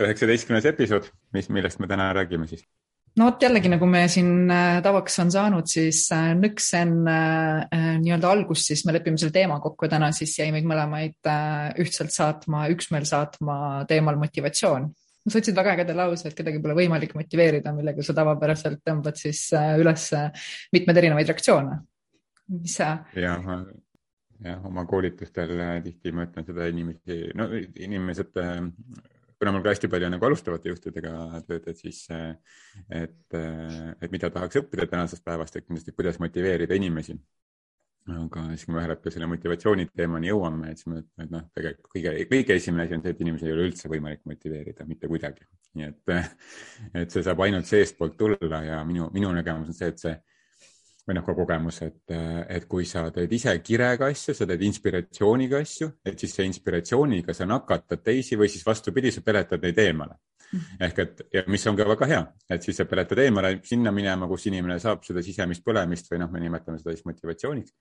üheksateistkümnes episood, mis, millest me täna räägime siis? no vot jällegi, nagu me siin äh, tavaks on saanud, siis äh, nõks enne äh, nii-öelda algust, siis me lepime selle teema kokku ja täna siis jäi meid mõlemaid ühtselt saatma, üksmeel saatma teemal motivatsioon. sa ütlesid väga ägeda lause, et kedagi pole võimalik motiveerida, millega sa tavapäraselt tõmbad siis üles mitmeid erinevaid reaktsioone. mis sa? jah, jah, oma koolitustel tihti ma ütlen seda inimesi, no inimesed kuna mul ka hästi palju nagu alustavate juhtidega tööd, et siis, et, et mida tahaks õppida tänasest päevast, et kindlasti, kuidas motiveerida inimesi. aga siis, kui me ühel hetkel selle motivatsiooni teemani jõuame, et siis ütlen, et noh, tegelikult kõige, kõige esimene asi on see, et inimesi ei ole üldse võimalik motiveerida mitte kuidagi. nii et, et see saab ainult seestpoolt tulla ja minu, minu nägemus on see, et see või noh, ka kogemus, et, et kui sa teed ise kirega asju, sa teed inspiratsiooniga asju, et siis see inspiratsiooniga sa nakatad teisi või siis vastupidi, sa peletad neid eemale. -hmm. ehk et ja mis on ka väga hea, et siis sa peletad eemale sinna minema, kus inimene saab seda sisemist põlemist või noh, me nimetame seda siis motivatsiooniks.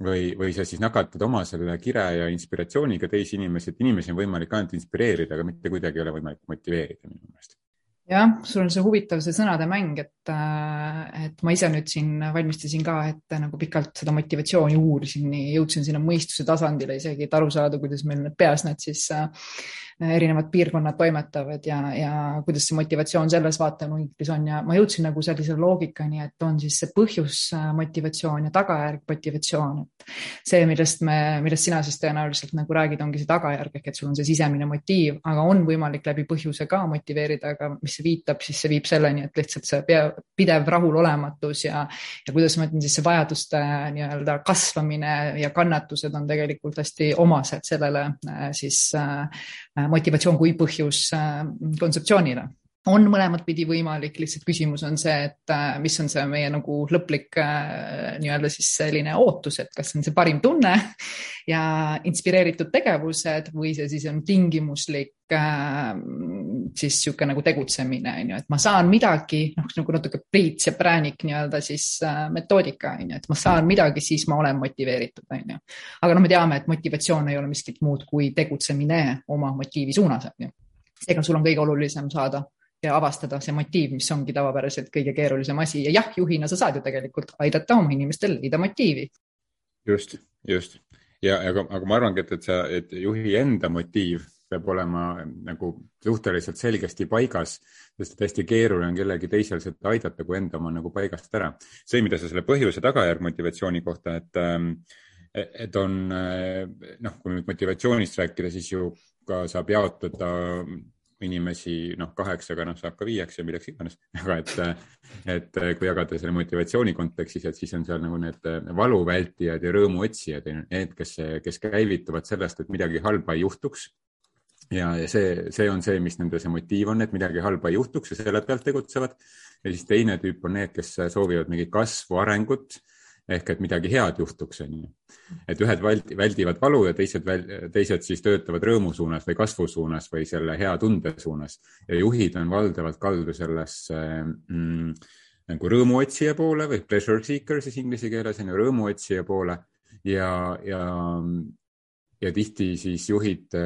või, või sa siis nakatad oma selle kire ja inspiratsiooniga teisi inimesi, et inimesi on võimalik ainult inspireerida, aga mitte kuidagi ei ole võimalik motiveerida minu meelest jah, sul on see huvitav, see sõnade mäng, et, äh, et ma ise nüüd siin valmistasin ka ette nagu pikalt seda motivatsiooni uurisin, jõudsin sinna mõistuse tasandile isegi, et aru saada, kuidas meil need peas need siis äh, erinevad piirkonnad toimetavad ja, ja kuidas see motivatsioon selles vaatenurgis on. Ja ma jõudsin nagu sellise loogikani, et on siis see põhjus äh, motivatsioon ja tagajärg motivatsioon, see, millest me, millest sina siis tõenäoliselt nagu räägid, ongi see tagajärg ehk et sul on see sisemine motiiv, aga on võimalik läbi põhjuse ka motiveerida, aga mis see viitab, siis see viib selleni, et lihtsalt see pea, pidev rahulolematus ja, ja kuidas ma ütlen siis see vajaduste nii-öelda kasvamine ja kannatused on tegelikult hästi omased sellele äh, siis äh, motivatsioon kui põhjus äh, kontseptsioonile on mõlemat pidi võimalik, lihtsalt küsimus on see, et äh, mis on see meie nagu lõplik äh, nii-öelda siis selline ootus, et kas see on see parim tunne ja inspireeritud tegevused või see siis on tingimuslik siis niisugune nagu tegutsemine, on ju, et ma saan midagi, noh, nagu natuke Priit ja Präänik nii-öelda siis metoodika, on ju, et ma saan midagi, siis ma olen motiveeritud, on ju. aga noh, me teame, et motivatsioon ei ole miskit muud kui tegutsemine oma motiivi suunas, on ju. seega sul on kõige olulisem saada ja avastada see motiiv, mis ongi tavapäraselt kõige keerulisem asi ja jah, juhina sa saad ju tegelikult aidata oma inimestel leida motiivi. just, just ja, aga, aga ma arvangi, et, et sa, et juhi enda motiiv peab olema nagu suhteliselt selgesti paigas, sest et hästi keeruline on kellelgi teisel seda aidata, kui enda oma nagu paigast ära. see, mida sa selle põhjuse tagajärg motivatsiooni kohta, et, ähm, et on noh, kui nüüd motivatsioonist rääkida, siis ju ka saab jaotada inimesi noh, kaheksaga, noh, saab ka viieks ja milleks iganes, aga et, et kui jagada selle motivatsiooni kontekstis, et siis on seal nagu need valu vältijad ja rõõmu otsijad, need, kes, kes käivituvad sellest, et midagi halba ei juhtuks. ja, ja see, see on see, mis nende see motiiv on, et midagi halba ei juhtuks ja selle pealt tegutsevad. ja siis teine tüüp on need, kes soovivad mingit kasvu, arengut ehk et midagi head juhtuks, on ju. et ühed väldivad valu ja teised, teised siis töötavad rõõmu suunas või kasvu suunas või selle hea tunde suunas ja juhid on valdavalt kaldu sellesse mm, nagu rõõmuotsija poole või pleasure seeker siis inglise keeles on ju, rõõmuotsija poole ja, ja, ja tihti siis juhid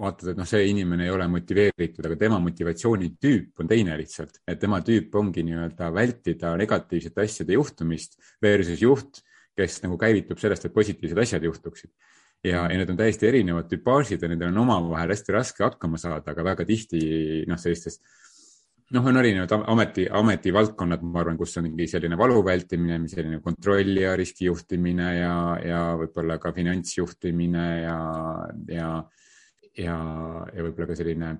vaatad, et noh, see inimene ei ole motiveeritud, aga tema motivatsiooni tüüp on teine lihtsalt, et tema tüüp ongi nii-öelda vältida negatiivsete asjade juhtumist versus juht, kes nagu käivitub sellest, et positiivsed asjad juhtuksid. ja, ja need on täiesti erinevad tüpaažid ja nendel on omavahel hästi raske hakkama saada, aga väga tihti noh, sellistes noh, on erinevad ameti, ametivaldkonnad, ma arvan, kus ongi selline valu vältimine, selline kontrolli ja riskijuhtimine ja, ja võib-olla ka finantsjuhtimine ja, ja ja, ja võib-olla ka selline,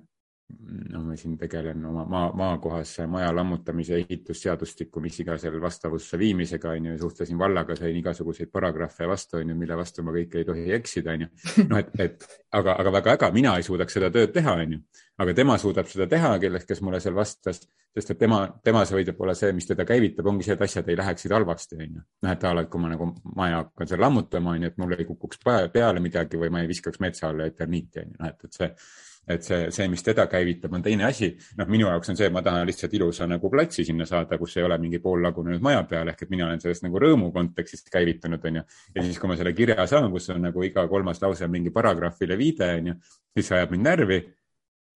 no ma siin tegelen oma maa, maakohas maja lammutamise ehitusseadustikku, mis iga seal vastavusse viimisega on ju, suhtlesin vallaga, sain igasuguseid paragrahve vastu, on ju, mille vastu ma kõike ei tohi eksida, on ju. noh, et, et aga, aga väga äge, mina ei suudaks seda tööd teha, on ju, aga tema suudab seda teha, kellest, kes mulle seal vastas, sest et tema, tema see võib-olla see, mis teda käivitab, ongi see, et asjad ei läheksid halvasti, on ju. noh, et a la, et kui ma nagu maja hakkan seal lammutama, on ju, et mul ei kukuks peale midagi või ma ei viskaks metsa alla eterniiti, on ju, noh, et, et see et see, see, mis teda käivitab, on teine asi. noh, minu jaoks on see, et ma tahan lihtsalt ilusa nagu platsi sinna saada, kus ei ole mingi poollagunenud maja peal, ehk et mina olen sellest nagu rõõmu kontekstist käivitunud, onju. ja siis, kui ma selle kirja saan, kus on nagu iga kolmas lause mingi paragrahvile viide, onju, siis see ajab mind närvi.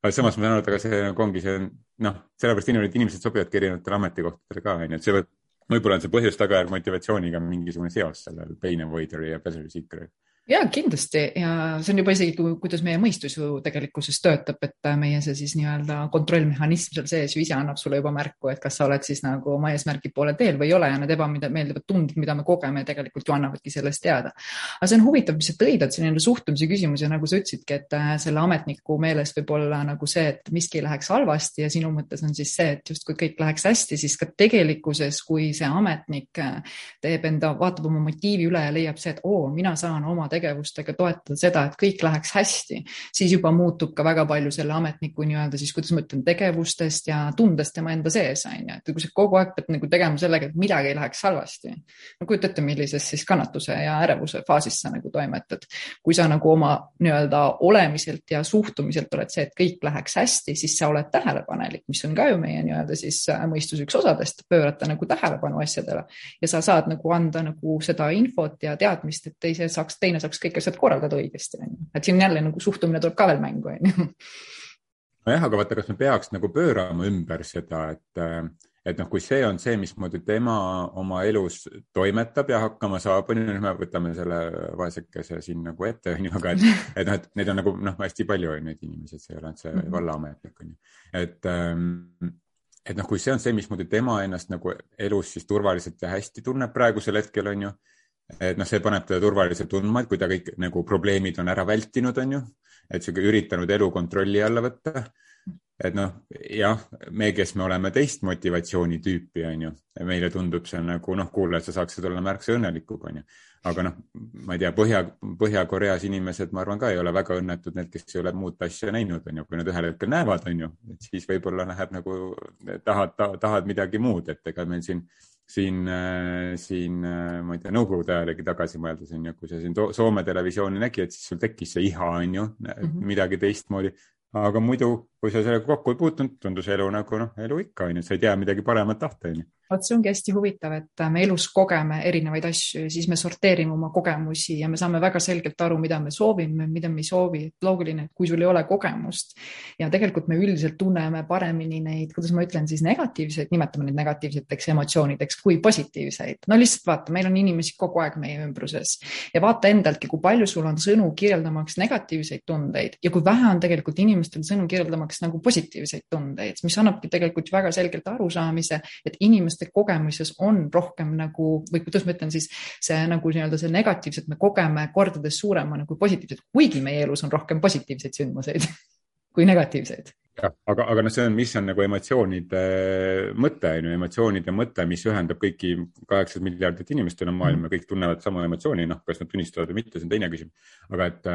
aga samas ma saan aru, et aga see nagu ongi see, noh, sellepärast inimesed sobivadki erinevatele ametikohtadele ka, onju, et see võib, võib-olla on see põhjus-tagajärg motivatsiooniga mingisugune seos sellel pain avoider'i ja pleasure seeker'i ja kindlasti ja see on juba isegi, kuidas meie mõistus ju tegelikkuses töötab, et meie see siis nii-öelda kontrollmehhanism seal sees ju ise annab sulle juba märku, et kas sa oled siis nagu oma eesmärgi poole teel või ei ole ja need ebameeldivad tunded, mida me kogeme, tegelikult ju annavadki sellest teada. aga see on huvitav, mis sa tõid, et selline suhtumise küsimus ja nagu sa ütlesidki, et äh, selle ametniku meelest võib olla nagu see, et miski läheks halvasti ja sinu mõttes on siis see, et justkui kõik läheks hästi, siis ka tegelikkuses, kui see ametnik äh, teeb enda, vaatab oma motiivi üle ja leiab see, et oo, mina saan oma tegevustega toetada seda, et kõik läheks hästi, siis juba muutub ka väga palju selle ametniku nii-öelda siis, kuidas ma ütlen, tegevustest ja tundest tema enda sees, on ju, et kui sa kogu aeg pead nagu tegema sellega, et midagi ei läheks halvasti. no kujuta ette, millises siis kannatuse ja ärevuse faasis sa nagu toimetad. kui sa nagu oma nii-öelda olemiselt ja suhtumiselt oled see, et kõik läheks hästi, siis sa oled tähelepanelik, mis on ka ju meie nii-öelda siis äh, mõistuse üks osadest, pöörata nagu tähelepanu asjadele ja sa saad nagu anda nagu seda infot ja teadmist, et teise saaks, teine saaks kõik asjad korraldada õigesti, on ju. et siin jälle nagu suhtumine tuleb ka veel mängu, on ju. nojah, aga vaata, kas me peaks nagu pöörama ümber seda, et, et noh, kui see on see, mismoodi tema oma elus toimetab ja hakkama saab, on ju, nüüd me võtame selle vaesekese siin nagu ette, on ju, aga et, et noh, et neid on nagu noh, hästi palju on neid inimesi, et see ei ole ainult see mm -hmm. vallaametnik, on ju. et ähm, et noh, kui see on see, mismoodi tema ennast nagu elus siis turvaliselt ja hästi tunneb praegusel hetkel, on ju et noh, see paneb teda turvaliselt tundma, et kui ta kõik nagu probleemid on ära vältinud, on ju, et sihuke üritanud elu kontrolli alla võtta. et noh, jah, me, kes me oleme teist motivatsioonitüüpi, on ju, meile tundub see nagu noh, kuule, sa saaksid olla märksa õnnelikum, on ju. aga noh, ma ei tea, Põhja, Põhja-Koreas inimesed, ma arvan ka ei ole väga õnnetud, need, kes ei ole muud asja näinud, on ju, kui nad ühel hetkel näevad, on ju, et siis võib-olla läheb nagu tahad, tahad midagi muud, et ega meil siin, äh, siin, äh, ma ei tea, nõukogude ajalegi tagasi mõeldes on ju, kui sa siin Soome televisiooni nägid, siis sul tekkis see iha on ju mm, -hmm. midagi teistmoodi. aga muidu, kui sa sellega kokku ei puutunud, tundus elu nagu noh, elu ikka on ju, sa ei tea midagi paremat tahta on ju vot see ongi hästi huvitav, et me elus kogeme erinevaid asju ja siis me sorteerime oma kogemusi ja me saame väga selgelt aru, mida me soovime, mida me ei soovi. loogiline, et kui sul ei ole kogemust ja tegelikult me üldiselt tunneme paremini neid, kuidas ma ütlen siis negatiivseid, nimetame neid negatiivseteks emotsioonideks kui positiivseid. no lihtsalt vaata, meil on inimesi kogu aeg meie ümbruses ja vaata endaltki, kui palju sul on sõnu kirjeldamaks negatiivseid tundeid ja kui vähe on tegelikult inimestel sõnu kirjeldamaks nagu positiivseid tundeid, mis annabki tegelikult väga selgelt arusaamise, et inimestel inimeste kogemuses on rohkem nagu või kuidas ma ütlen siis see nagu nii-öelda see negatiivset me kogeme kordades suuremana kui positiivset, kuigi meie elus on rohkem positiivseid sündmuseid kui negatiivseid jah, aga, aga noh, see on, mis on nagu emotsioonide mõte, on ju, emotsioonide mõte, mis ühendab kõiki kaheksat miljardit inimest üle maailma mm., kõik tunnevad sama emotsiooni, noh, kas nad tunnistavad või mitte, see on teine küsimus. aga et,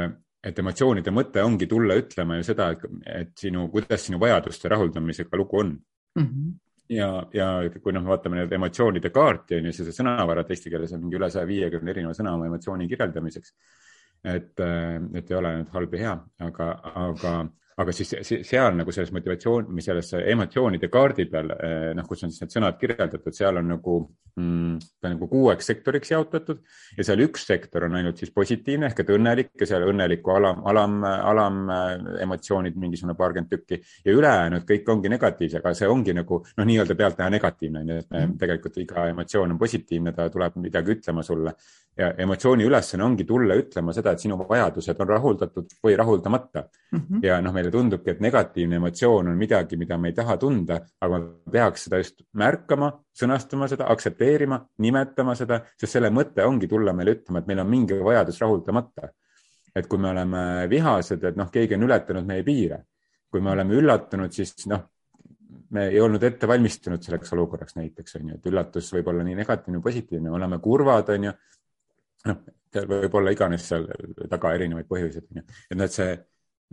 et emotsioonide mõte ongi tulla ütlema ju seda, et, et sinu, kuidas sinu vajaduste rahuldamisega lugu on mm. -hmm ja, ja kui noh, vaatame nüüd emotsioonide kaarti on ju, siis see sõnavara, et eesti keeles on mingi üle saja viiekümne erineva sõna oma emotsiooni kirjeldamiseks. et, et ei ole ainult halb ja hea, aga, aga aga siis seal nagu selles motivatsioon või selles emotsioonide kaardi peal, eh, noh, kus on siis need sõnad kirjeldatud, seal on nagu mm,, ta on nagu kuueks sektoriks jaotatud ja seal üks sektor on ainult siis positiivne ehk et õnnelik ja seal õnneliku alam, alam, alam eh, emotsioonid mingisugune paarkümmend tükki ja ülejäänud kõik ongi negatiivsed, aga see ongi nagu noh, nii-öelda pealtnäha negatiivne ju, et mm. tegelikult iga emotsioon on positiivne, ta tuleb midagi ütlema sulle ja emotsiooni ülesanne ongi tulla ütlema seda, et sinu vajadused on rahuldatud või rahuldamata mm. -hmm. ja noh, meile tundubki, et negatiivne emotsioon on midagi, mida me ei taha tunda, aga peaks seda just märkama, sõnastama seda, aktsepteerima, nimetama seda, sest selle mõte ongi tulla meile ütlema, et meil on mingi vajadus rahuldamata. et kui me oleme vihased, et noh, keegi on ületanud meie piire, kui me oleme üllatunud, siis noh, me ei olnud ette valmistunud selleks olukorraks näiteks on ju, et üllatus võib olla nii negatiivne, positiivne, oleme kurvad, on ju noh, võib olla iganes seal taga erinevaid põhjuseid, onju. et noh, et see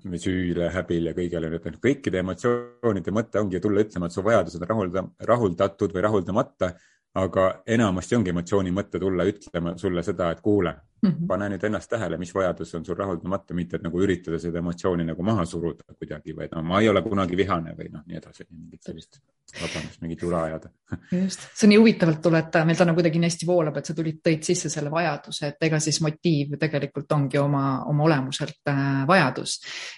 süüle, häbil ja kõigele, et noh, kõikide emotsioonide mõte ongi tulla ütlema, et su vajadused on rahulda, rahuldatud või rahuldamata. aga enamasti ongi emotsiooni mõte tulla ütlema sulle seda, et kuule, mm, -hmm. pane nüüd ennast tähele, mis vajadus on sul rahuldamata, mitte et nagu üritada seda emotsiooni nagu maha suruda kuidagi või no ma ei ole kunagi vihane või noh, nii edasi, mingit sellist vabandust, mingit jura ajada. just, see on nii huvitavalt tuleta, meil täna kuidagi nii hästi voolab, et sa tulid, tõid sisse selle vajaduse, et ega siis motiiv tegelikult ongi oma, oma olemuselt äh, vajadus.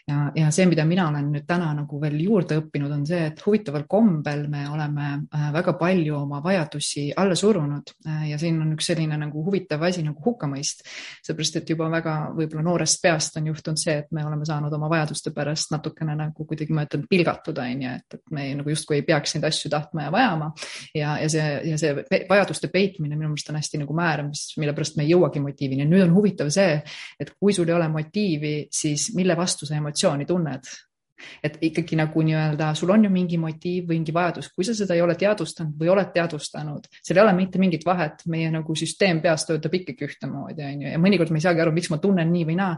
ja, ja see, mida mina olen nüüd täna nagu veel juurde õppinud, on see, et huvitaval kombel me oleme äh, väga palju oma vajadusi alla surunud äh, ja siin on üks selline nagu huvitav asi nagu hukkamõist. Seepärast, et juba väga võib-olla noorest peast on juhtunud see, et me oleme saanud oma vajaduste pärast natukene nagu kuidagi, ma ütlen, pilgatud, on ju, et, et me nagu justkui ei peaks neid asju tahtma ja vajama. ja, ja see, ja see vajaduste peitmine minu meelest on hästi nagu määrav, mis, mille pärast me ei jõuagi motiivini. nüüd on huvitav see, et kui sul ei ole motiivi, siis mille vastu sa emotsiooni tunned et ikkagi nagu nii-öelda sul on ju mingi motiiv või mingi vajadus, kui sa seda ei ole teadvustanud või oled teadvustanud, seal ei ole mitte mingit vahet, meie nagu süsteem peas töötab ikkagi ühtemoodi, on ju, ja mõnikord me ei saagi aru, miks ma tunnen nii või naa.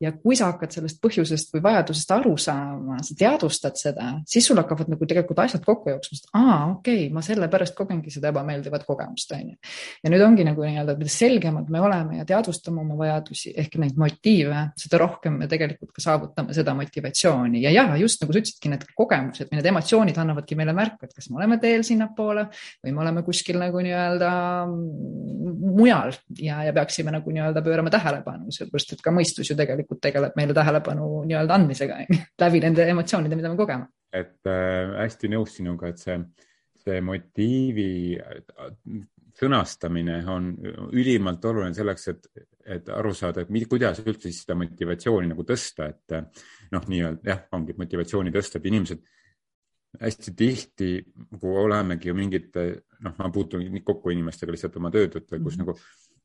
ja kui sa hakkad sellest põhjusest või vajadusest aru saama, sa teadvustad seda, siis sul hakkavad nagu tegelikult asjad kokku jooksma, sest aa, okei okay,, ma sellepärast kogengi seda ebameeldivat kogemust, on ju. ja nüüd ongi nagu nii-öelda, mida selgemad me oleme ja teadvustame oma vajadusi. Ehk neid motiive, seda rohkem me tegelikult ka saavutame seda motivatsiooni. Ja jah, just nagu sa ütlesidki, need kogemused või need emotsioonid annavadki meile märku, et kas me oleme teel sinnapoole või me oleme kuskil nagu nii-öelda mujal ja, ja peaksime nagu nii-öelda pöörama tähelepanu, sellepärast et ka mõistus ju tegelikult tegeleb meile tähelepanu nii-öelda andmisega läbi nende emotsioonide, mida me kogeme. et äh, hästi nõus sinuga, et see, see motiivi sõnastamine on ülimalt oluline selleks, et, et aru saada, et kuidas üldse siis seda motivatsiooni nagu tõsta, et noh, nii-öelda jah, ongi motivatsiooni tõsta, et inimesed hästi tihti nagu olemegi mingite, noh, ma puutun kokku inimestega lihtsalt oma töö tõttu, kus mm -hmm.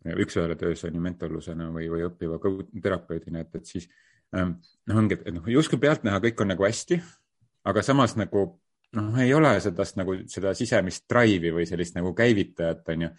nagu üks-ühele töös on ju mentorlusena või, või õppiva terapeudina, et, et siis ähm, noh, ongi, et noh, justkui pealtnäha kõik on nagu hästi, aga samas nagu noh, ei ole sedast nagu seda sisemist drive'i või sellist nagu käivitajat, on ju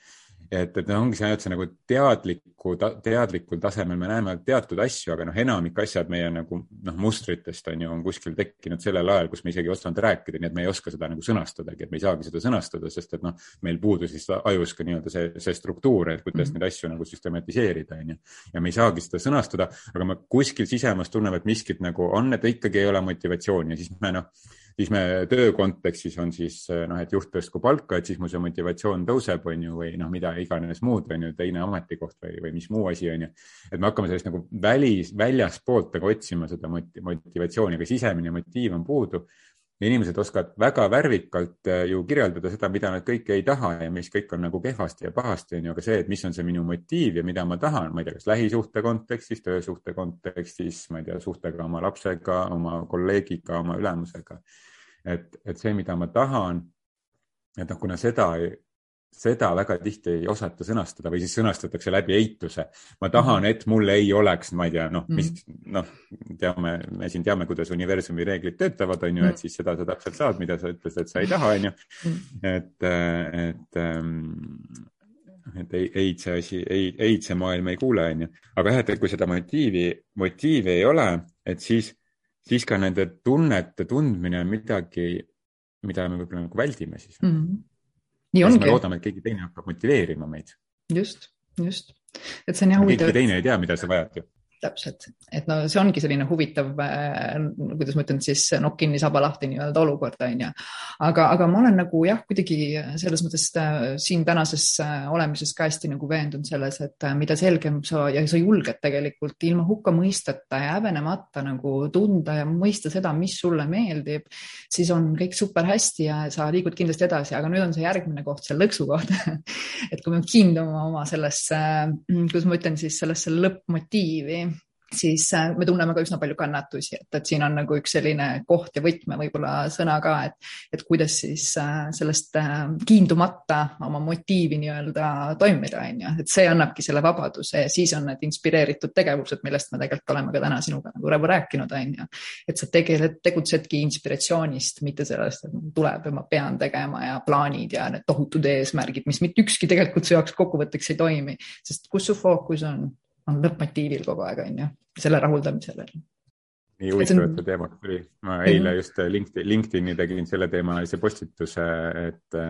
et, et ongi see ainult see nagu teadliku, teadlikul tasemel me näeme teatud asju, aga noh, enamik asjad meie nagu noh, mustritest on ju, on kuskil tekkinud sellel ajal, kus me isegi ei osanud rääkida, nii et me ei oska seda nagu sõnastadagi, et me ei saagi seda sõnastada, sest et noh, meil puudus siis ajus ka nii-öelda see, see struktuur, et kuidas mm -hmm. neid asju nagu süstematiseerida, on ju. ja me ei saagi seda sõnastada, aga me kuskil sisemas tunneme, et miskit nagu on, et ikkagi ei ole motivatsiooni ja siis me noh siis me töö kontekstis on siis noh, et juht tõstku palka, et siis mu see motivatsioon tõuseb, on ju, või noh, mida iganes muud, on ju, teine ametikoht või, või mis muu asi, on ju. et me hakkame sellest nagu välis, väljaspoolt nagu otsima seda motivatsiooni, aga sisemine motiiv on puudu ja inimesed oskavad väga värvikalt äh, ju kirjeldada seda, mida nad kõike ei taha ja mis kõik on nagu kehvasti ja pahasti, on ju, aga see, et mis on see minu motiiv ja mida ma tahan, ma ei tea, kas lähisuhte kontekstis, töösuhte kontekstis, ma ei tea, suhtega oma lapsega, oma kolleegiga, oma ülemusega. et, et see, mida ma tahan, et noh, kuna seda seda väga tihti ei osata sõnastada või siis sõnastatakse läbi eituse. ma tahan, mhm. et mul ei oleks, ma ei tea, noh, mis mhm. noh, teame, me siin teame, kuidas universumi reeglid töötavad, on ju, et mhm. siis seda sa täpselt saad, mida sa ütlesid, et sa ei taha, on ju. et, et ähm, et ei, eid see asi, ei, eid see maailm ei kuule, on ju. aga jah, et kui seda motiivi, motiivi ei ole, et siis, siis ka nende tunnete tundmine on midagi, mida me võib-olla nagu väldime siis mm. -hmm ongi. me loodame, et keegi teine hakkab motiveerima meid. just, just, et see on jah huvitav. keegi teine ei tea, mida sa vajad ju täpselt, et no see ongi selline huvitav äh,, kuidas ma ütlen siis nokk kinni, saba lahti nii-öelda olukord on ju. aga, aga ma olen nagu jah, kuidagi selles mõttes äh, siin tänases äh, olemises ka hästi nagu veendunud selles, et mida selgem sa ja sa julged tegelikult ilma hukkamõisteta ja häbenemata nagu tunda ja mõista seda, mis sulle meeldib, siis on kõik super hästi ja sa liigud kindlasti edasi, aga nüüd on see järgmine koht, see lõksu koht. Et kui me kiindume oma sellesse, kuidas ma ütlen siis sellesse lõppmotiivi siis äh, me tunneme ka üsna palju kannatusi, et, et siin on nagu üks selline koht ja võtme võib-olla sõna ka, et, et kuidas siis äh, sellest äh, kiindumata oma motiivi nii-öelda toimida, on ju, et see annabki selle vabaduse ja siis on need inspireeritud tegevused, millest me tegelikult oleme ka täna sinuga nagu rääkinud, on ju. et sa tegeled, tegutsedki inspiratsioonist, mitte sellest, et tuleb ja ma pean tegema ja plaanid ja need tohutud eesmärgid, mis mitte ükski tegelikult su jaoks kokkuvõtteks ei toimi, sest kus su fookus on, on lõppmotiivil kogu aeg, on ju, selle rahuldamisel. nii huvitavate on... teemad tuli, ma eile just LinkedIn, LinkedIni tegin selleteemalise postituse, et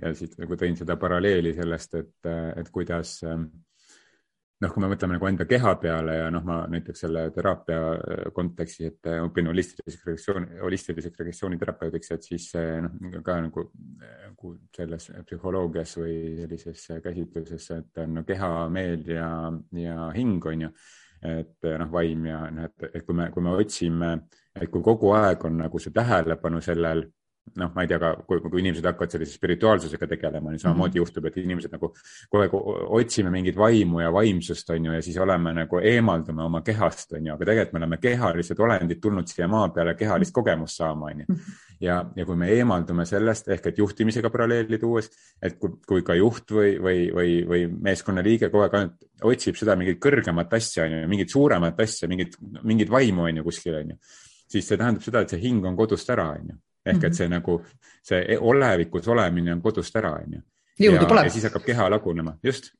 ja siit nagu tõin seda paralleeli sellest, et, et kuidas noh, kui me mõtleme nagu enda keha peale ja noh, ma näiteks selle teraapia äh, kontekstis, et õpin holistilise regressiooni, holistilise regressiooni terapeudiks, et siis noh, ka nagu, nagu selles psühholoogias või sellises käsitluses, et on no, keha, meel ja, ja hing on ju. Et noh, vaim ja noh, et, et kui me, kui me otsime, et kui kogu aeg on nagu see tähelepanu sellel noh, ma ei tea, ka kui, kui inimesed hakkavad sellise spirituaalsusega tegelema, nii samamoodi mm -hmm. juhtub, et inimesed nagu kogu aeg otsime mingit vaimu ja vaimsust, on ju, ja siis oleme nagu eemaldume oma kehast, on ju, aga tegelikult me oleme kehalised olendid tulnud siia maa peale kehalist kogemust saama, on ju. Mhm. ja, ja kui me eemaldume sellest ehk et juhtimisega paralleeli tuues, et kui, kui ka juht või, või, või, või meeskonnaliige kogu aeg ainult otsib seda mingit kõrgemat asja, on ju, mingit suuremat asja, mingit, mingit vaimu, on ju, kuskil, on ju, siis see tähendab seda, et see hing on kodust ära, on ju ehk et mhm. see nagu, see e-, olevikus olemine on kodust ära, on ju. pole. ja siis hakkab keha lagunema, just.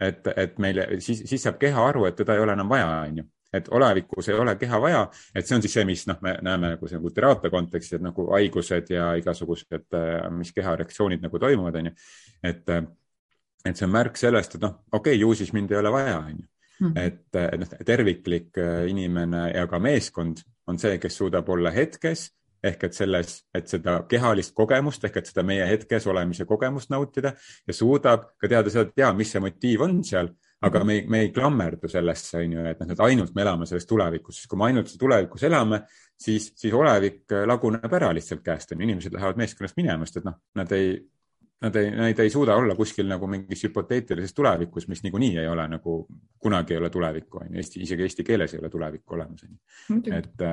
et, et meile siis, siis saab keha aru, et teda ei ole enam vaja, on ju et olevikus ei ole keha vaja, et see on siis see, mis noh, me näeme nagu see nagu teraapia kontekstis, et nagu haigused ja igasugused, mis kehareaktsioonid nagu toimuvad, on ju. et, et see on märk sellest, et noh, okei okay,, ju siis mind ei ole vaja, on ju. Mhm. et, et noh, terviklik inimene ja ka meeskond on see, kes suudab olla hetkes ehk et selles, et seda kehalist kogemust ehk et seda meie hetkes olemise kogemust nautida ja suudab ka teada seda, et jaa, mis see motiiv on seal, aga me ei, me ei klammerdu sellesse, on ju, et noh, et ainult me elame selles tulevikus, sest kui me ainult tulevikus elame, siis, siis olevik laguneb ära lihtsalt käest, on ju, inimesed lähevad meeskonnast minema, sest et noh, nad ei, nad ei, nad ei suuda olla kuskil nagu mingis hüpoteetilises tulevikus, mis niikuinii ei ole nagu, kunagi ei ole tulevikku, on ju, eesti, isegi eesti keeles ei ole tulevikku olemas, on ju. et,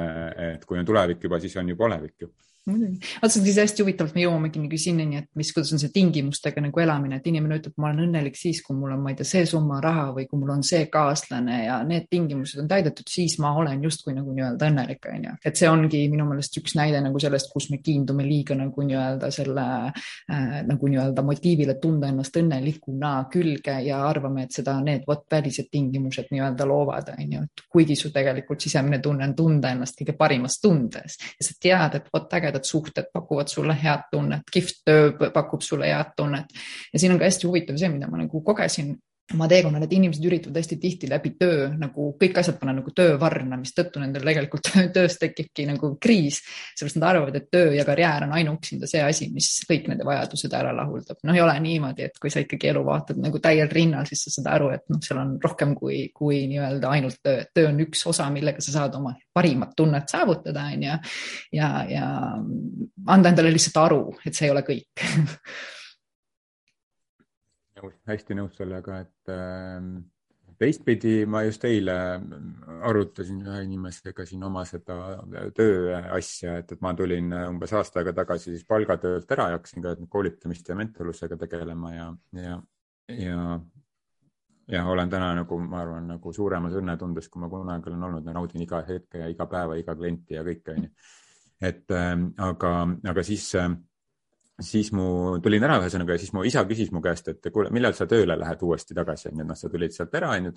et kui on tulevik juba, siis on juba olevik ju muidugi, vaata see on siis hästi huvitavalt, me jõuamegi nagu sinnani, et mis, kuidas on see tingimustega nagu elamine, et inimene ütleb, ma olen õnnelik siis, kui mul on, ma ei tea, see summa raha või kui mul on see kaaslane ja need tingimused on täidetud, siis ma olen justkui nagu nii-öelda õnnelik, on ju. et see ongi minu meelest üks näide nagu sellest, kus me kiindume liiga nagu nii-öelda selle äh, nagu nii-öelda motiivile tunda ennast õnnelikuna külge ja arvame, et seda need vot välised tingimused nii-öelda loovad, on ju, et kuigi su tegelikult sisemine tunne on tunda ennast kõige parimas tundes ja sa tead, et vot äge ägedad suhted pakuvad sulle head tunnet, kihvt töö pakub sulle head tunnet. ja siin on ka hästi huvitav see, mida ma nagu kogesin oma teekonnal, et inimesed üritavad hästi tihti läbi töö nagu kõik asjad panna nagu töövarna, mistõttu nendel tegelikult töös tekibki nagu kriis. sellepärast nad arvavad, et töö ja karjäär on ainuüksinda see asi, mis kõik nende vajadused ära lahuldab. noh, ei ole niimoodi, et kui sa ikkagi elu vaatad nagu täiel rinnal, siis sa saad aru, et noh, seal on rohkem kui, kui nii-öelda ainult töö. töö on üks osa, millega sa saad oma parimat tunnet saavutada, on ju. ja, ja anda endale lihtsalt aru, et see ei ole kõik nõus, hästi nõus sellega, et äh, teistpidi ma just eile arutasin ühe inimesega siin oma seda töö asja, et, et ma tulin umbes aasta aega tagasi siis palgatöölt ära ja hakkasin ka koolitamist ja mentorlusega tegelema ja, ja, ja ja olen täna nagu, ma arvan, nagu suuremas õnnetundes, kui ma kunagi olen olnud, naudin iga hetke ja iga päeva, iga klienti ja kõike, onju. et äh, aga, aga siis äh, siis mu, tulin ära ühesõnaga ja siis mu isa küsis mu käest, et kuule, millal sa tööle lähed uuesti tagasi, onju, noh, sa tulid sealt ära, onju.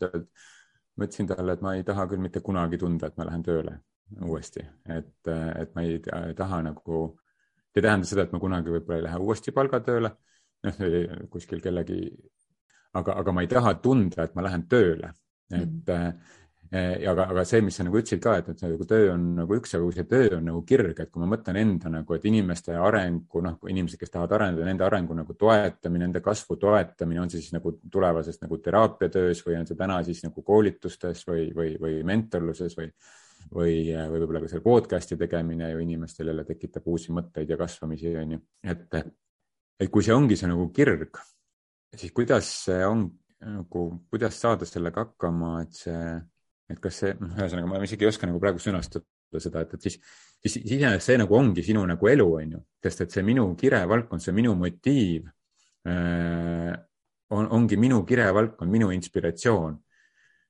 ma ütlesin talle, et ma ei taha küll mitte kunagi tunda, et ma lähen tööle uuesti, et, et ma ei taha nagu, ei tähenda seda, et ma kunagi võib-olla ei lähe uuesti palgatööle, noh, kuskil kellegi, aga, aga ma ei taha tunda, et ma lähen tööle, et mm. -hmm aga, aga see, mis sa nagu ütlesid ka, et, et see nagu töö on nagu üks, aga kui see töö on nagu kirg, et kui ma mõtlen enda nagu, et inimeste arengu, noh, inimesed, kes tahavad areneda, nende arengu nagu toetamine, nende kasvu toetamine, on see siis nagu tulevases nagu teraapiatöös või on see täna siis nagu koolitustes või, või, või mentorluses või, või, või võib-olla ka selle podcast'i tegemine ju inimestel jälle tekitab uusi mõtteid ja kasvamisi, on ju. et, et kui see ongi see nagu kirg, siis kuidas see on nagu, kuidas saada sellega hakkama, et see et kas see, noh, ühesõnaga ma isegi ei oska nagu praegu sõnastada seda, et, et siis, siis iseenesest see nagu ongi sinu nagu elu, on ju, sest et see minu kirevaldkond, see minu motiiv äh, on, ongi minu kirevaldkond, minu inspiratsioon.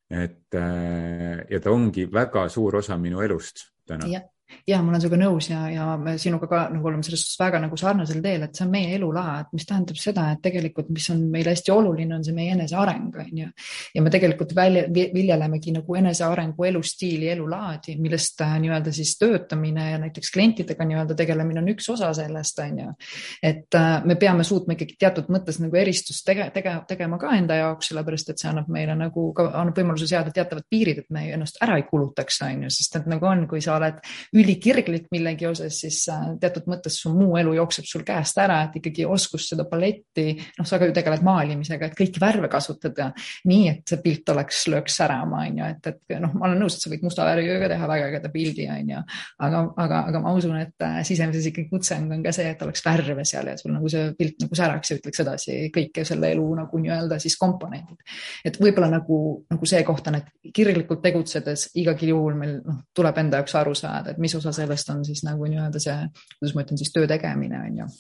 et äh, ja ta ongi väga suur osa minu elust täna. Ja ma olen sinuga nõus ja, ja me sinuga ka nagu oleme selles suhtes väga nagu sarnasel teel, et see on meie elulaad, mis tähendab seda, et tegelikult, mis on meile hästi oluline, on see meie eneseareng, on ju. ja me tegelikult välja, viljelemegi nagu enesearengu elustiili, elulaadi, millest äh, nii-öelda siis töötamine ja näiteks klientidega nii-öelda tegelemine on üks osa sellest, on ju. et äh, me peame suutma ikkagi teatud mõttes nagu eristust tege, tege, tegema ka enda jaoks, sellepärast et see annab meile nagu ka, annab võimaluse seada teatavad piirid, et me ennast ära ei kulutaks, on ju, sest et nagu on, kui sa oled ülikirglik millegi osas, siis äh, teatud mõttes su muu elu jookseb sul käest ära, et ikkagi oskus seda paletti, noh, sa ka ju tegeled maalimisega, et kõiki värve kasutada nii, et see pilt oleks, lööks särama, on ju, et, et noh, ma olen nõus, et sa võid musta värviga ka teha väga ägeda pildi, on ju. aga, aga, aga ma usun, et äh, sisemises ikkagi kutseng on ka see, et oleks värve seal ja sul nagu see pilt nagu säraks ja ütleks edasi kõike selle elu nagu nii-öelda siis komponendid. et võib-olla nagu, nagu see koht on, et kirglikult tegutsedes igal juhul meil noh, tuleb enda jaoks aru saada, et mis osa sellest on siis nagu nii-öelda see, kuidas ma ütlen siis töö tegemine on ju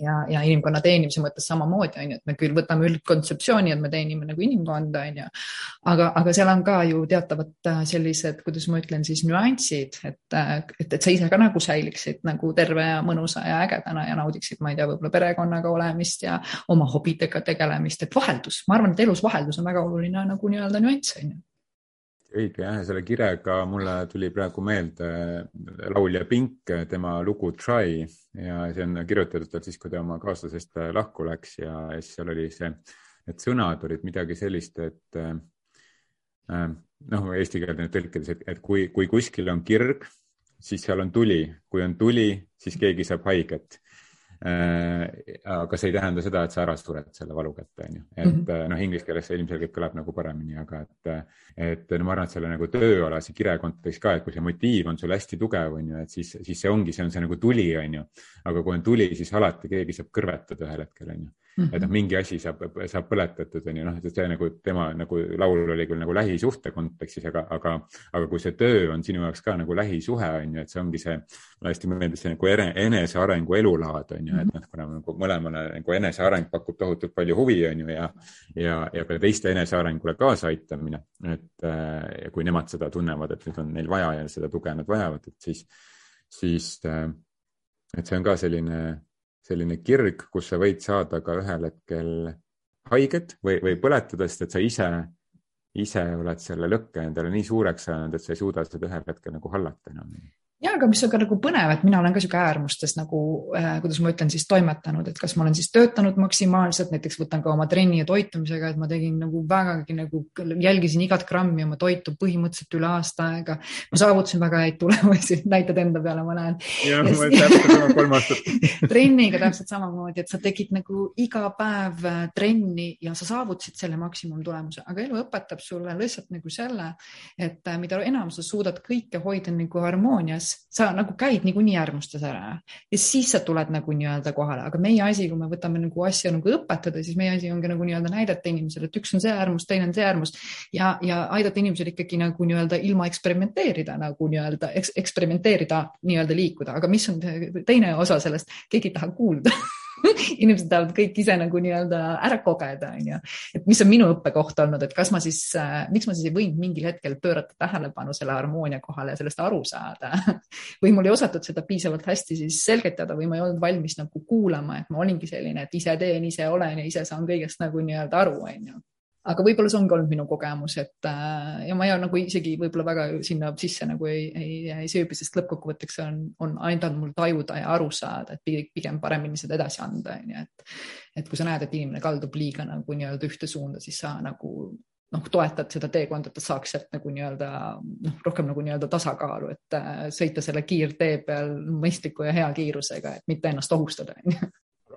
ja, ja inimkonna teenimise mõttes samamoodi on ju, et me küll võtame üldkontseptsiooni, et me teenime nagu inimkonda on ju. aga, aga seal on ka ju teatavad äh, sellised, kuidas ma ütlen siis nüansid, et, äh, et, et sa ise ka nagu säiliksid nagu terve ja mõnusa ja ägedana ja naudiksid, ma ei tea, võib-olla perekonnaga olemist ja oma hobidega tegelemist, et vaheldus, ma arvan, et elus vaheldus on väga oluline nagu nii-öelda nüanss on ju õige jah, selle kirega mulle tuli praegu meelde laulja Pink, tema lugu Try ja see on kirjutatud tal siis, kui ta oma kaaslasest lahku läks ja siis seal oli see, need sõnad olid midagi sellist, et äh, noh, eesti keelde tõlkides, et, et kui, kui kuskil on kirg, siis seal on tuli, kui on tuli, siis keegi saab haiget. Äh, aga see ei tähenda seda, et sa ära sured selle valu kätte, on ju. et mm -hmm. noh, inglise keeles see ilmselgelt kõlab nagu paremini, aga et, et no ma arvan, et selle nagu tööalase kire kontekstis ka, et kui see motiiv on sul hästi tugev, on ju, et siis, siis see ongi, see on see nagu tuli, on ju. aga kui on tuli, siis alati keegi saab kõrvetada ühel hetkel, on ju Mm -hmm. et noh, mingi asi saab, saab põletatud, on ju, noh, see nagu tema nagu laul oli küll nagu lähisuhte kontekstis, aga, aga, aga kui see töö on sinu jaoks ka nagu lähisuhe, on ju, et see ongi see, mulle hästi meeldis see nagu enesearengu elulaad, on ju, et noh, kuna nagu mõlemale nagu eneseareng pakub tohutult palju huvi, on ju, ja, ja, ja ka teiste enesearengule kaasaaitamine, et ja kui nemad seda tunnevad, et nüüd on neil vaja ja seda tuge nad vajavad, et siis, siis, et see on ka selline selline kirg, kus sa võid saada ka ühel hetkel haiget või, või põletada, sest et sa ise, ise oled selle lõkke endale nii suureks saanud, et sa ei suuda seda ühel hetkel nagu hallata enam ja, aga mis on ka nagu põnev, et mina olen ka sihuke äärmustes nagu äh,, kuidas ma ütlen siis toimetanud, et kas ma olen siis töötanud maksimaalselt, näiteks võtan ka oma trenni ja toitumisega, et ma tegin nagu vägagi nagu jälgisin igat grammi oma toitu põhimõtteliselt üle aasta aega. ma saavutasin väga häid tulemusi, näitad enda peale, ma näen. jah, ma olen täpselt sama kolm aastat trenniga täpselt samamoodi, et sa tegid nagu iga päev äh, trenni ja sa saavutasid selle maksimumtulemuse, aga elu õpetab sulle lihtsalt nagu selle, et äh, mida enam sa suudad kõike hoida nagu harmoonias, sa nagu käid niikuinii äärmustes ära ja siis sa tuled nagu nii-öelda kohale, aga meie asi, kui me võtame nagu asja nagu õpetada, siis meie asi ongi nagu nii-öelda näidata inimesele, et üks on see äärmus, teine on see äärmus ja, ja aidata inimesel ikkagi nagu nii-öelda ilma eksperimenteerida nagu nii-öelda eks, eksperimenteerida nii-öelda liikuda, aga mis on teine osa sellest, keegi ei taha kuulda inimesed tahavad kõik ise nagu nii-öelda ära kogeda, onju. et mis on minu õppekoht olnud, et kas ma siis äh,, miks ma siis ei võinud mingil hetkel pöörata tähelepanu selle harmoonia kohale ja sellest aru saada või mul ei osatud seda piisavalt hästi siis selgitada või ma ei olnud valmis nagu kuulama, et ma olingi selline, et ise teen, ise olen ja ise saan kõigest nagu nii-öelda aru, onju aga võib-olla see ongi olnud minu kogemus, et äh, ja ma ei nagu isegi võib-olla väga sinna sisse nagu ei, ei, ei sööbi, sest lõppkokkuvõtteks on, on aidanud mul tajuda ja aru saada, et pigem paremini seda edasi anda, onju, et. et kui sa näed, et inimene kaldub liiga nagu nii-öelda ühte suunda, siis sa nagu noh, toetad seda teekonda, et ta saaks sealt nagu nii-öelda noh, rohkem nagu nii-öelda tasakaalu, et äh, sõita selle kiirtee peal mõistliku ja hea kiirusega, et mitte ennast ohustada, onju.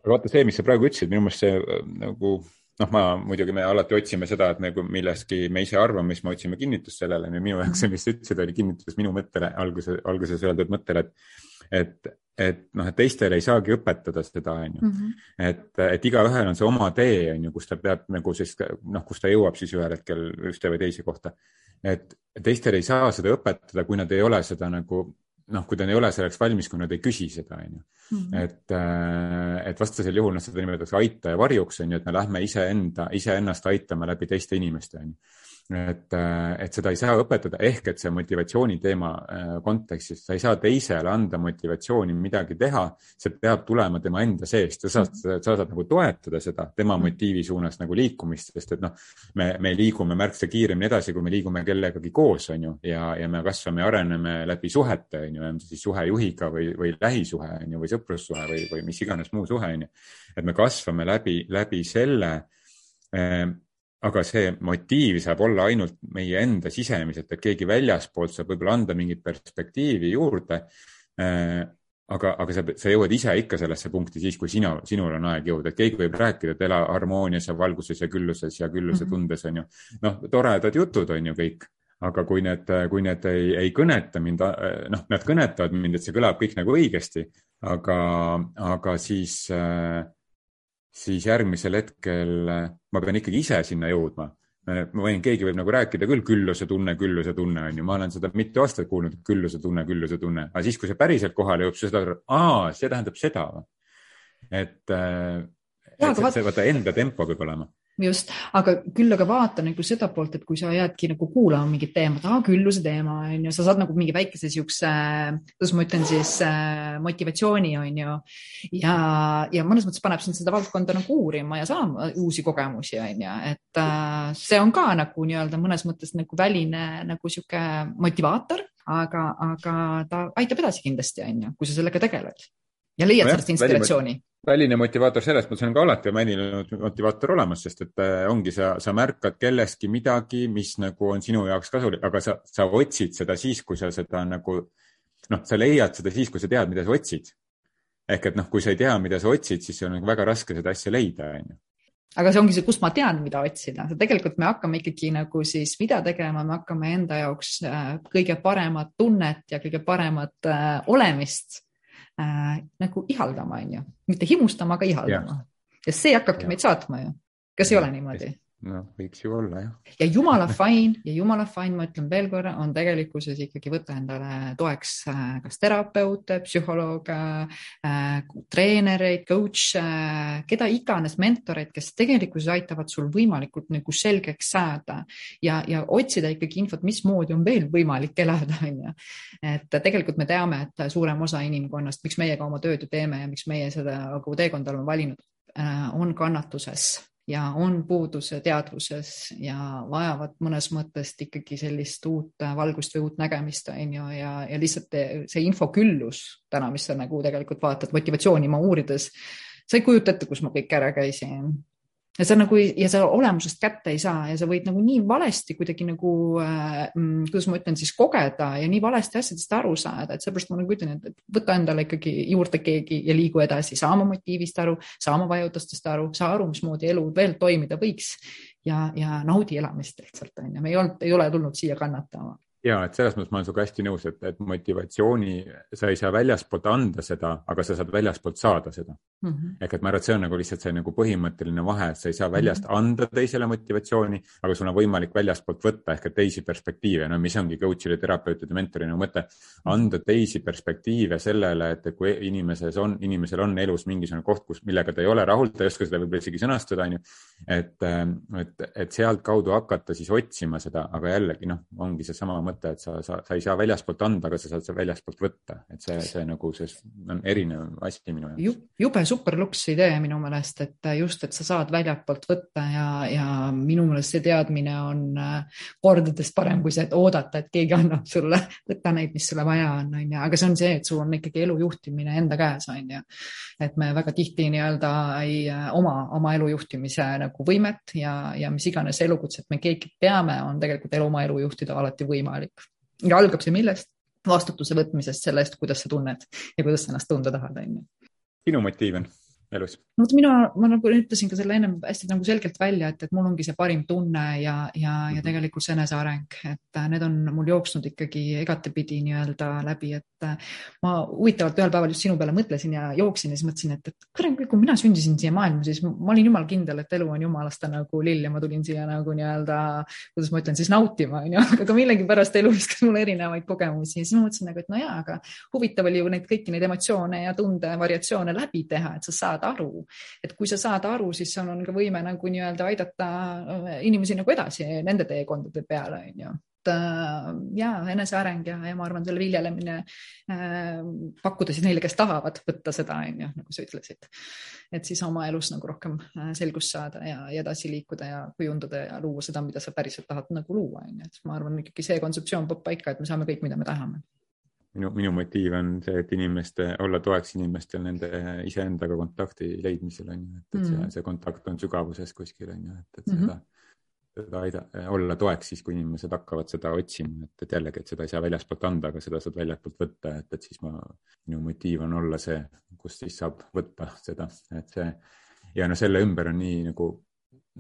vaata see, mis sa praegu ütlesid, minu meelest see äh, nagu noh, ma muidugi, me alati otsime seda, et nagu milleski me ise arvame, siis me otsime kinnitust sellele. minu jaoks see, mis sa ütlesid, oli kinnitus minu mõttele, alguse, alguses öeldud mõttele, et, et, et noh, et teistele ei saagi õpetada seda, on ju. Mhm. et, et igaühel on see oma tee, on ju, kus ta peab nagu siis noh, kus ta jõuab siis ühel hetkel ühte või teise kohta. et teistele ei saa seda õpetada, kui nad ei ole seda nagu noh, kui ta ei ole selleks valmis, kui nad ei küsi seda, on ju. Mhm. et, äh, et vastasel juhul noh, seda nimetatakse aita ja varjuks, on ju, et me lähme iseenda, iseennast aitama läbi teiste inimeste, on ju. Et, et seda ei saa õpetada, ehk et see motivatsiooni teema äh, kontekstis, sa ei saa teisele anda motivatsiooni midagi teha, see peab tulema tema enda seest, sa saad, sa saad nagu toetada seda tema mm. motiivi suunas nagu liikumist, sest et noh, me, me liigume märksa kiiremini edasi, kui me liigume kellegagi koos, on ju, ja, ja me kasvame ja areneme läbi suhete, on ju, on see siis suhe juhiga või, või lähisuhe, on ju, või sõprussuhe või, või mis iganes muu suhe, on ju. et me kasvame läbi, läbi selle äh, aga see motiiv saab olla ainult meie enda sisemiselt, et keegi väljaspoolt saab võib-olla anda mingit perspektiivi juurde. Äh, aga, aga sa, sa jõuad ise ikka sellesse punkti siis, kui sina, sinul on aeg jõuda, et keegi võib rääkida, et ela harmoonias ja valguses ja külluses ja külluse mm -hmm. tundes on ju. noh, toredad jutud on ju kõik, aga kui need, kui need ei, ei kõneta mind, noh, nad kõnetavad mind, et see kõlab kõik nagu õigesti, aga, aga siis äh, siis järgmisel hetkel äh, ma pean ikkagi ise sinna jõudma. ma võin, keegi võib nagu rääkida küll, külluse tunne, külluse tunne on ju, ma olen seda mitu aastat kuulnud, külluse tunne, külluse tunne, aga siis, kui see päriselt kohale jõuab, siis saad aru, aa, see tähendab seda. et, äh, et see vaata enda tempo peab olema just, aga küll aga vaata nagu seda poolt, et kui sa jäädki nagu kuulama mingit teemat, aa külluse teema on ju, sa saad nagu mingi väikese siukse, kuidas ma ütlen siis äh, motivatsiooni on ju. ja, ja mõnes mõttes paneb sind seda valdkonda nagu uurima ja saama uusi kogemusi on ju, et äh, see on ka nagu nii-öelda mõnes mõttes nagu väline nagu sihuke motivaator, aga, aga ta aitab edasi kindlasti on ju, kui sa sellega tegeled ja leiad sellest inspiratsiooni. väline motivaator selles mõttes on ka alati väline motivaator olemas, sest et äh, ongi, sa, sa märkad kellestki midagi, mis nagu on sinu jaoks kasulik, aga sa, sa otsid seda siis, kui sa seda nagu noh, sa leiad seda siis, kui sa tead, mida sa otsid. ehk et noh, kui sa ei tea, mida sa otsid, siis on nagu väga raske seda asja leida, on ju. Aga see ongi see, kust ma tean, mida otsida, tegelikult me hakkame ikkagi nagu siis, mida tegema, me hakkame enda jaoks äh, kõige paremat tunnet ja kõige paremat äh, olemist äh, nagu ihaldama, on ju, mitte himustama, aga ihaldama. ja see hakkabki ja. meid saatma ju. kas ei ole niimoodi? Noh, võiks ju olla jah. ja jumala fine ja jumala fine, ma ütlen veel korra, on tegelikkuses ikkagi võtta endale toeks äh, kas terapeute, psühholooge äh,, treenereid, coach'e äh,, keda iganes, mentoreid, kes tegelikkuses aitavad sul võimalikult nagu selgeks saada ja, ja otsida ikkagi infot, mismoodi on veel võimalik elada, onju. et tegelikult me teame, et suurem osa inimkonnast, miks meie ka oma tööd ju teeme ja miks meie seda nagu teekonda oleme valinud, äh, on kannatuses ja on puuduse teadvuses ja vajavad mõnes mõttes ikkagi sellist uut valgust või uut nägemist, on ju, ja, ja lihtsalt see infoküllus täna, mis sa nagu tegelikult vaatad motivatsiooni ma uurides, sa ei kujuta ette, kus ma kõik ära käisin ja sa nagu ja sa olemusest kätte ei saa ja sa võid nagu nii valesti kuidagi nagu äh,, mm, kuidas ma ütlen siis kogeda ja nii valesti asjadest aru saada, et seepärast ma nagu ütlen, et võta endale ikkagi juurde keegi ja liigu edasi, saa oma motiivist aru, saa oma vajutustest aru, saa aru, mismoodi elu veel toimida võiks ja, ja naudi elamist lihtsalt on ju, me ei olnud, ei ole tulnud siia kannatama ja et selles mõttes ma olen sinuga hästi nõus, et, et motivatsiooni, sa ei saa väljaspoolt anda seda, aga sa saad väljaspoolt saada seda mm. -hmm. ehk et ma arvan, et see on nagu lihtsalt see nagu põhimõtteline vahe, et sa ei saa väljast mm -hmm. anda teisele motivatsiooni, aga sul on võimalik väljaspoolt võtta ehk et teisi perspektiive, no mis ongi coach'ide, terapeutide, mentorina mõte, anda teisi perspektiive sellele, et kui inimeses on, inimesel on elus mingisugune koht, kus, millega ta ei ole rahul, ta ei oska seda võib-olla isegi sõnastada, on ju. et, et, et sealtkaudu hakata siis otsima seda, aga jällegi noh, ongi seesama mõte et sa, sa, sa ei saa väljaspoolt anda, aga sa saad väljaspoolt võtta, et see, see nagu see on erinev asi minu jaoks. jube super luks idee minu meelest, et just, et sa saad väljapoolt võtta ja, ja minu meelest see teadmine on äh, kordades parem kui see, et oodata, et keegi annab sulle, võta neid, mis sulle vaja on, on ju, aga see on see, et sul on ikkagi elu juhtimine enda käes, on ju. et me väga tihti nii-öelda ei äh, oma oma elu juhtimise nagu võimet ja, ja mis iganes elukutset me keegi peame, on tegelikult elu oma elu juhtida alati võimalik võimalik. ja algab see millest? vastutuse võtmisest selle eest, kuidas sa tunned ja kuidas sa ennast tunda tahad, onju. sinu motiiv on elus? vot mina, ma nagu ütlesin ka selle ennem hästi nagu selgelt välja, et, et mul ongi see parim tunne ja, ja, ja mhm. tegelikult see eneseareng, et äh, need on mul jooksnud ikkagi igatepidi nii-öelda läbi, et äh, ma huvitavalt ühel päeval just sinu peale mõtlesin ja jooksin ja siis mõtlesin, et, et kurat, kui mina sündisin siia maailma, siis ma olin jumala kindel, et elu on jumalast nagu lill ja ma tulin siia nagu nii-öelda, kuidas ma ütlen siis nautima, onju, aga millegipärast elu viskas mulle erinevaid kogemusi ja siis ma mõtlesin nagu, et no jaa, aga huvitav oli ju neid kõiki neid emotsioone ja tunde variatsioone läbi teha, et sa saad saada aru. et kui sa saad aru, siis sul on ka võime nagu nii-öelda aidata inimesi nagu edasi nende teekondade peale, on ju äh, ja eneseareng ja, ja ma arvan, selle viljelemine äh, pakkuda siis neile, kes tahavad võtta seda, on ju, nagu sa ütlesid. et siis oma elus nagu rohkem äh, selgust saada ja, ja edasi liikuda ja kujundada ja luua seda, mida sa päriselt tahad nagu luua, on ju, et ma arvan ikkagi see kontseptsioon peab paika, et me saame kõik, mida me tahame minu, minu motiiv on see, et inimeste, olla toeks inimestel nende iseendaga kontakti leidmisel on ju, et, et see, mm. see kontakt on sügavuses kuskil on ju, et, et mm -hmm. seda seda aida-, olla toeks siis, kui inimesed hakkavad seda otsima, et, et jällegi, et seda ei saa väljaspoolt anda, aga seda saad väljastpoolt võtta, et, et siis ma, minu motiiv on olla see, kust siis saab võtta seda, et see ja noh, selle ümber on nii nagu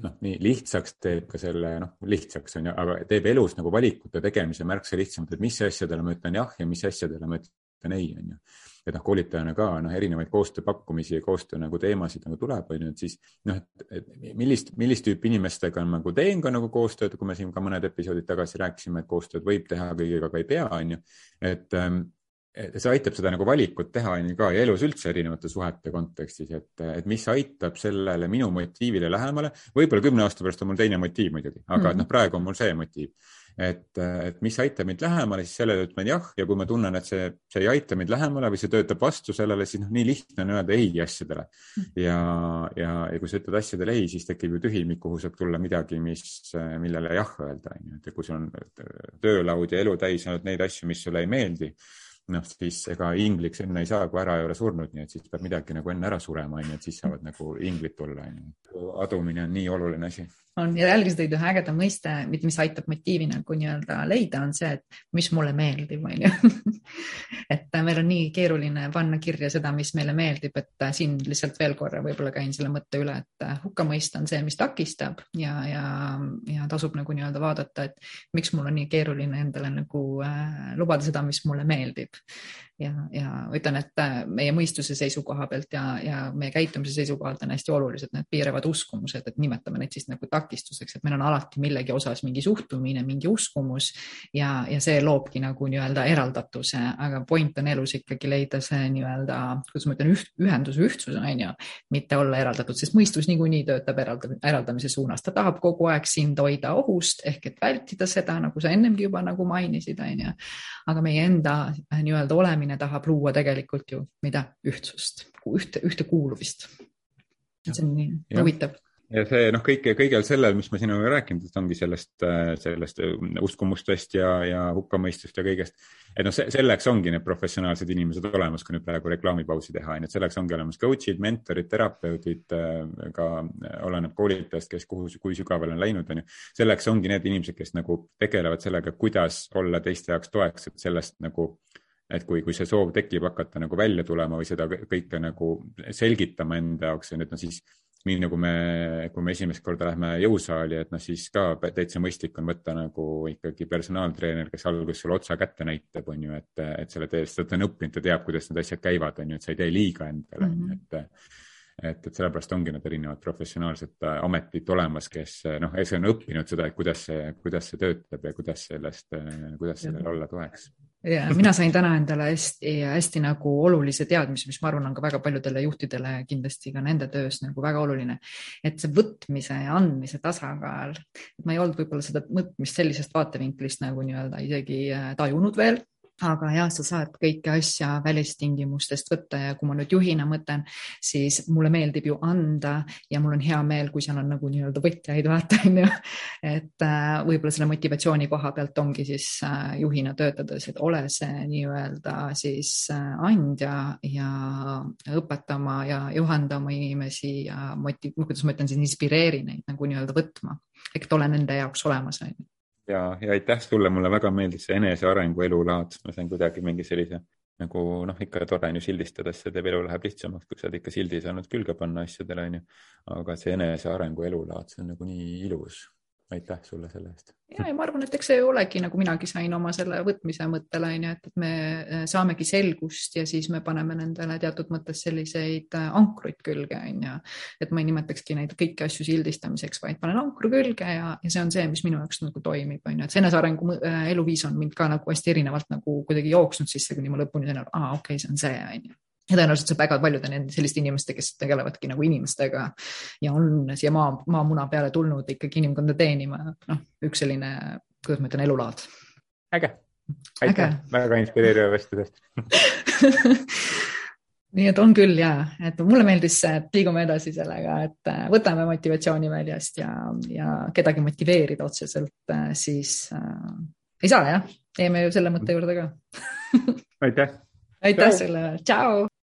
noh, nii lihtsaks teeb ka selle, noh, lihtsaks on ju, aga teeb elus nagu valikute tegemise märksa lihtsamalt, et mis asjadele ma ütlen jah ja mis asjadele ma ütlen ei, on ju et noh, koolitajana ka noh, erinevaid koostööpakkumisi ja koostöö nagu teemasid nagu tuleb, on ju, et siis noh, et millist, millist tüüpi inimestega nagu teen ka nagu koostööd, kui me siin ka mõned episoodid tagasi rääkisime, et koostööd võib teha, kõigiga ka ei pea, on ju. et, ähm, see aitab seda nagu valikut teha on ju ka ja elus üldse erinevate suhete kontekstis, et, et mis aitab sellele minu motiivile lähemale. võib-olla kümne aasta pärast on mul teine motiiv muidugi, aga mm -hmm. noh, praegu on mul see motiiv et, et mis aitab mind lähemale, siis sellele ütlen jah ja kui ma tunnen, et see, see ei aita mind lähemale või see töötab vastu sellele, siis noh, nii lihtne on öelda ei asjadele. ja, ja, ja kui sa ütled asjadele ei, siis tekib ju tühimik, kuhu saab tulla midagi, mis, millele jah öelda, on ju, et kui sul on töölaud ja elu täis olnud neid asju, mis sulle ei meeldi noh, siis ega ingliks enne ei saa, kui ära ei ole surnud, nii et siis peab midagi nagu enne ära surema, onju, et siis saavad nagu inglid tulla, onju. adumine on nii oluline asi on ühe ägeda mõiste, mis aitab motiivi nagu nii-öelda leida, on see, et mis mulle meeldib, on ju. et meil on nii keeruline panna kirja seda, mis meile meeldib, et siin lihtsalt veel korra võib-olla käin selle mõtte üle, et hukkamõist on see, mis takistab ja, ja, ja tasub nagu nii-öelda vaadata, et miks mul on nii keeruline endale nagu äh, lubada seda, mis mulle meeldib ja, ja ütlen, et äh, meie mõistuse seisukoha pealt ja, ja meie käitumise seisukohalt on hästi olulised need piiravad uskumused, et nimetame neid siis nagu takistuseks, et meil on alati millegi osas mingi suhtumine, mingi uskumus ja, ja see loobki nagu nii-öelda eraldatuse, aga point on elus ikkagi leida see nii-öelda, kuidas ma ütlen, üht, ühendus, ühtsus on ju, mitte olla eraldatud, sest mõistus niikuinii töötab eralda, eraldamise suunas, ta tahab kogu aeg sind hoida ohust ehk et vältida seda, nagu sa ennemgi juba nagu mainisid, on ju. aga meie enda nii-öelda olemine lähenemine tahab luua tegelikult ju mida, ühtsust, ühte, ühtekuuluvist. see on nii huvitav ja see noh, kõike, kõigel sellel, mis ma sinuga rääkinud, et ongi sellest, sellest uskumustest ja, ja hukkamõistust ja kõigest. et noh, selleks ongi need professionaalsed inimesed olemas, kui nüüd praegu reklaamipausi teha, on ju, et selleks ongi olemas coach'id, mentorid, terapeudid, ka oleneb koolitajast, kes kuhu, kui sügavale on läinud, on ju. selleks ongi need inimesed, kes nagu tegelevad sellega, kuidas olla teiste jaoks toeks, et sellest nagu et kui, kui see soov tekib hakata nagu välja tulema või seda kõike nagu selgitama enda jaoks, et no siis nii nagu me, kui me esimest korda lähme jõusaali, et noh, siis ka täitsa mõistlik on võtta nagu ikkagi personaaltreener, kes alguses sulle otsa kätte näitab, on ju, et, et selle tee, sest ta on õppinud, ta teab, kuidas need asjad käivad, on ju, et sa ei tee liiga endale mm, -hmm. et et, et sellepärast ongi need erinevad professionaalsed ametid olemas, kes noh, see on õppinud seda, et kuidas see, kuidas see töötab ja kuidas sellest, kuidas sellele olla toeks ja mina sain täna endale hästi-hästi nagu olulise teadmise, mis ma arvan, on ka väga paljudele juhtidele kindlasti ka nende töös nagu väga oluline. et see võtmise ja andmise tasakaal, ma ei olnud võib-olla seda mõtmist sellisest vaatevinklist nagu nii-öelda isegi äh, tajunud veel aga jah, sa saad kõiki asja välistingimustest võtta ja kui ma nüüd juhina mõtlen, siis mulle meeldib ju anda ja mul on hea meel, kui seal on nagu nii-öelda võtjaid, vaata onju. et äh, võib-olla selle motivatsiooni koha pealt ongi siis äh, juhina töötades, et ole see nii-öelda siis äh, andja ja õpetama ja juhendama inimesi ja motiv-, kuidas ma ütlen siis, inspireeri neid nagu nii-öelda võtma, et ole nende jaoks olemas onju ja, ja aitäh sulle, mulle väga meeldis see enesearengu elulaad, ma sain kuidagi mingi sellise nagu noh, ikka tore on ju sildistades, see teeb elu läheb lihtsamaks, kui sa oled ikka sildi saanud külge panna asjadele, onju. aga see enesearengu elulaad, see on nagu nii ilus aitäh sulle selle eest. ja, ja ma arvan, et eks see olegi nagu minagi sain oma selle võtmise mõttele onju, et, et me äh, saamegi selgust ja siis me paneme nendele teatud mõttes selliseid äh, ankruid külge onju. et ma ei nimetakski neid kõiki asju sildistamiseks, vaid panen ankru külge ja, ja see on see, mis minu jaoks nagu toimib onju, et see enesearengu äh, eluviis on mind ka nagu hästi erinevalt nagu kuidagi jooksnud sisse, kuni ma lõpuni sain aru, aa okei okay,, see on see onju ja tõenäoliselt väga paljude nende selliste inimeste, kes tegelevadki nagu inimestega ja on siia maa, maamuna peale tulnud ikkagi inimkonda teenima, noh, üks selline, kuidas ma ütlen, elulaad. äge, aitäh, väga inspireeriva vestluse eest nii et on küll ja, et mulle meeldis see, et liigume edasi sellega, et äh, võtame motivatsiooni väljast ja, ja kedagi motiveerida otseselt, äh, siis äh, ei saa jah, jääme ju selle mõtte juurde ka. Aitäh. aitäh sulle, tšau.